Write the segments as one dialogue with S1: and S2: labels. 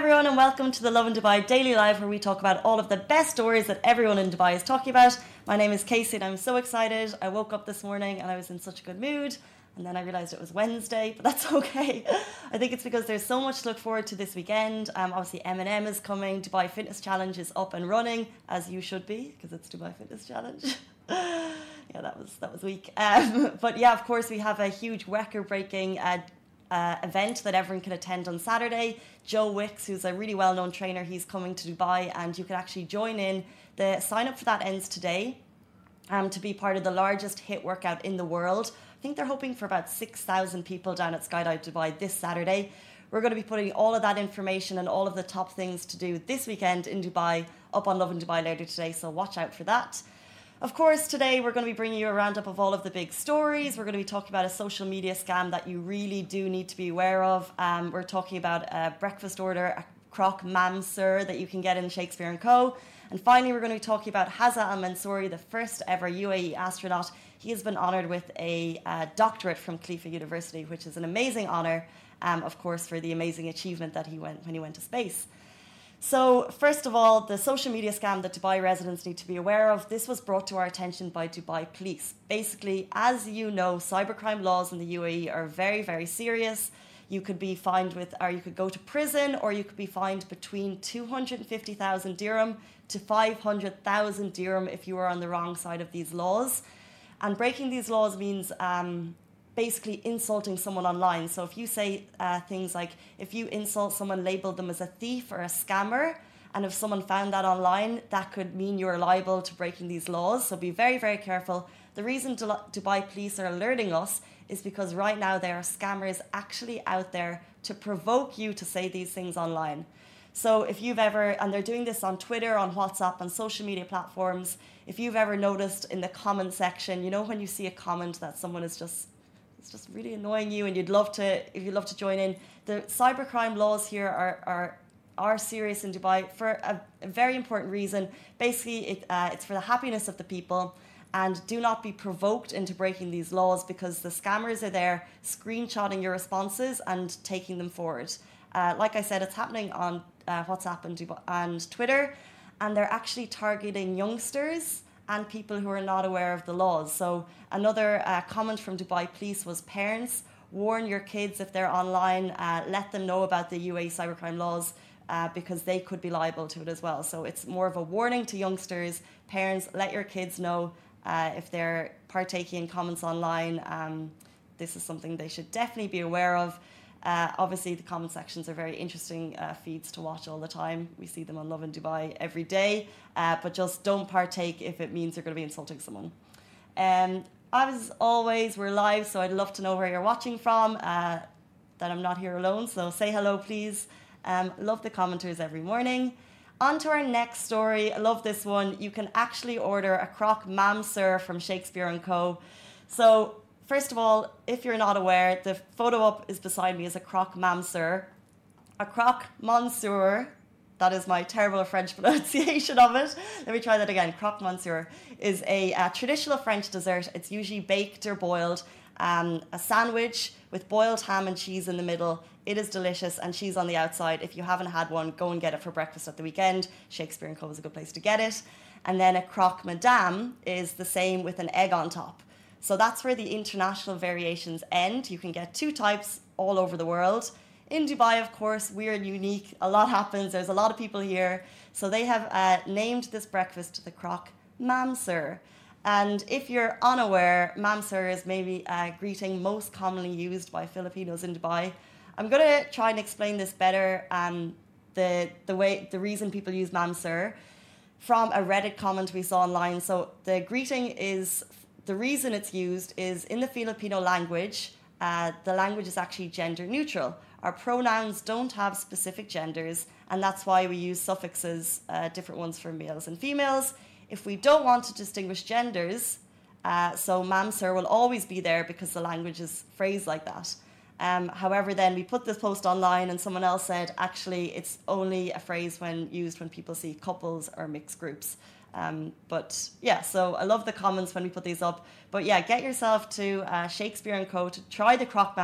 S1: everyone, and welcome to the Lovin Dubai Daily Live, where we talk about all of the best stories that everyone in Dubai is talking about. My name is Casey, and I'm so excited. I woke up this morning and I was in such a good mood, and then I realized it was Wednesday, but that's okay. I think it's because there's so much to look forward to this weekend. Um, obviously, Eminem is coming. Dubai Fitness Challenge is up and running, as you should be, because it's Dubai Fitness Challenge. yeah, that was that was weak. Um, but yeah, of course, we have a huge record-breaking. Uh, uh, event that everyone can attend on Saturday. Joe Wicks, who's a really well known trainer, he's coming to Dubai, and you can actually join in. The sign up for that ends today um, to be part of the largest HIIT workout in the world. I think they're hoping for about 6,000 people down at Skydive Dubai this Saturday. We're going to be putting all of that information and all of the top things to do this weekend in Dubai up on Lovin Dubai later today, so watch out for that. Of course, today we're going to be bringing you a roundup of all of the big stories. We're going to be talking about a social media scam that you really do need to be aware of. Um, we're talking about a breakfast order, a croque ma'am sir that you can get in Shakespeare and Co. And finally, we're going to be talking about Hazza Al Mansouri, the first ever UAE astronaut. He has been honoured with a uh, doctorate from Khalifa University, which is an amazing honour, um, of course, for the amazing achievement that he went when he went to space. So, first of all, the social media scam that Dubai residents need to be aware of. This was brought to our attention by Dubai police. Basically, as you know, cybercrime laws in the UAE are very, very serious. You could be fined with, or you could go to prison, or you could be fined between 250,000 dirham to 500,000 dirham if you are on the wrong side of these laws. And breaking these laws means um, basically insulting someone online. So if you say uh, things like, if you insult someone, label them as a thief or a scammer, and if someone found that online, that could mean you're liable to breaking these laws. So be very, very careful. The reason Dubai police are alerting us is because right now there are scammers actually out there to provoke you to say these things online. So if you've ever, and they're doing this on Twitter, on WhatsApp, on social media platforms, if you've ever noticed in the comment section, you know, when you see a comment that someone is just it's just really annoying you and you'd love to if you'd love to join in. The cybercrime laws here are are are serious in Dubai for a, a very important reason. Basically it, uh, it's for the happiness of the people and do not be provoked into breaking these laws because the scammers are there screenshotting your responses and taking them forward. Uh, like I said it's happening on uh, WhatsApp and, Dubai, and Twitter and they're actually targeting youngsters and people who are not aware of the laws. So, another uh, comment from Dubai Police was parents warn your kids if they're online, uh, let them know about the UAE cybercrime laws. Uh, because they could be liable to it as well. So it's more of a warning to youngsters, parents, let your kids know uh, if they're partaking in comments online. Um, this is something they should definitely be aware of. Uh, obviously, the comment sections are very interesting uh, feeds to watch all the time. We see them on Lovin Dubai every day, uh, but just don't partake if it means you're going to be insulting someone. Um, as always, we're live, so I'd love to know where you're watching from. Uh, that I'm not here alone, so say hello, please. Um, love the commenters every morning. On to our next story. I love this one. You can actually order a croque ma'am sir from Shakespeare and Co. So First of all, if you're not aware, the photo up is beside me is a croque ma'am sir. A croque monsieur, that is my terrible French pronunciation of it. Let me try that again. Croque monsieur is a, a traditional French dessert. It's usually baked or boiled. Um, a sandwich with boiled ham and cheese in the middle. It is delicious and cheese on the outside. If you haven't had one, go and get it for breakfast at the weekend. Shakespeare and Co is a good place to get it. And then a croque madame is the same with an egg on top. So that's where the international variations end. You can get two types all over the world. In Dubai, of course, we're unique. A lot happens. There's a lot of people here. So they have uh, named this breakfast the croque ma'am sir. And if you're unaware, mamsur is maybe a greeting most commonly used by Filipinos in Dubai. I'm going to try and explain this better. Um, the the way the reason people use mamsur from a Reddit comment we saw online. So the greeting is the reason it's used is in the Filipino language, uh, the language is actually gender neutral. Our pronouns don't have specific genders, and that's why we use suffixes, uh, different ones for males and females. If we don't want to distinguish genders, uh, so mam sir will always be there because the language is phrased like that. Um, however, then we put this post online, and someone else said actually it's only a phrase when used when people see couples or mixed groups. Um, but yeah, so I love the comments when we put these up. But yeah, get yourself to uh, Shakespeare and Co. to try the croque.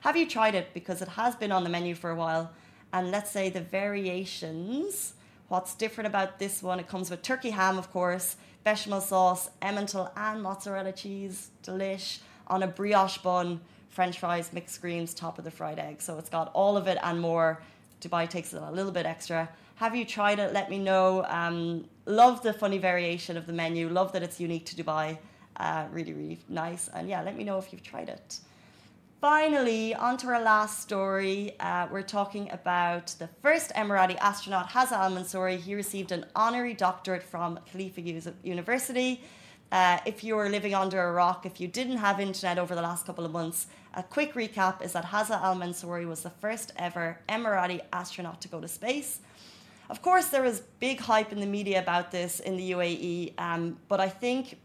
S1: Have you tried it? Because it has been on the menu for a while. and let's say the variations. What's different about this one? It comes with turkey ham, of course, bechamel sauce, emmental, and mozzarella cheese. Delish on a brioche bun, French fries, mixed greens, top of the fried egg. So it's got all of it and more. Dubai takes it a little bit extra. Have you tried it? Let me know. Um, love the funny variation of the menu. Love that it's unique to Dubai. Uh, really, really nice. And yeah, let me know if you've tried it. Finally, on to our last story. Uh, we're talking about the first Emirati astronaut, Hazza Al Mansouri. He received an honorary doctorate from Khalifa University. Uh, if you were living under a rock, if you didn't have internet over the last couple of months, a quick recap is that Hazza Al Mansouri was the first ever Emirati astronaut to go to space. Of course, there was big hype in the media about this in the UAE, um, but I think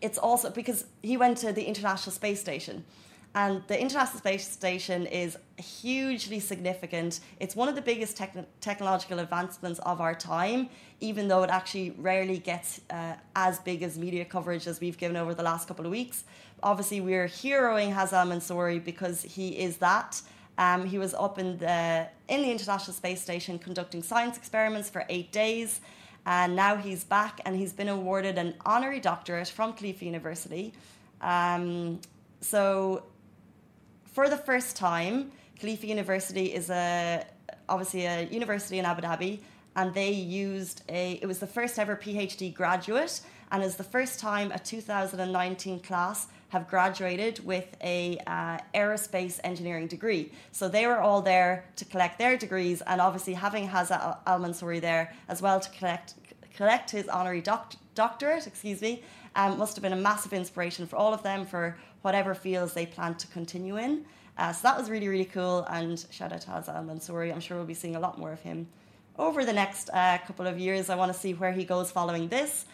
S1: it's also because he went to the International Space Station. And the International Space Station is hugely significant. It's one of the biggest techn- technological advancements of our time, even though it actually rarely gets uh, as big as media coverage as we've given over the last couple of weeks. Obviously, we're heroing Hazza Mansouri because he is that. Um, he was up in the in the International Space Station conducting science experiments for eight days, and now he's back and he's been awarded an honorary doctorate from Khalifa University. Um, so, for the first time, Khalifa University is a obviously a university in Abu Dhabi, and they used a. It was the first ever PhD graduate, and is the first time a 2019 class have graduated with a uh, aerospace engineering degree. So they were all there to collect their degrees, and obviously having Hazza Al Mansouri there as well to collect collect his honorary doc- doctorate. Excuse me, um, must have been a massive inspiration for all of them for whatever fields they plan to continue in. Uh, so that was really really cool, and shout out to Hazza Al Mansouri. I'm sure we'll be seeing a lot more of him over the next uh, couple of years. I want to see where he goes following this.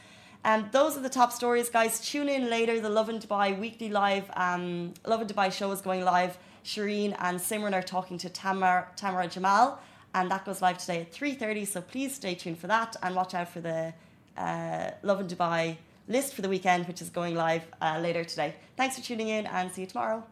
S1: And um, those are the top stories, guys. Tune in later. The Lovin Dubai weekly live, um, and Dubai show is going live. Shireen and Simran are talking to Tamar, Tamara Jamal, and that goes live today at 3.30, so please stay tuned for that and watch out for the uh, and Dubai list for the weekend, which is going live uh, later today. Thanks for tuning in and see you tomorrow.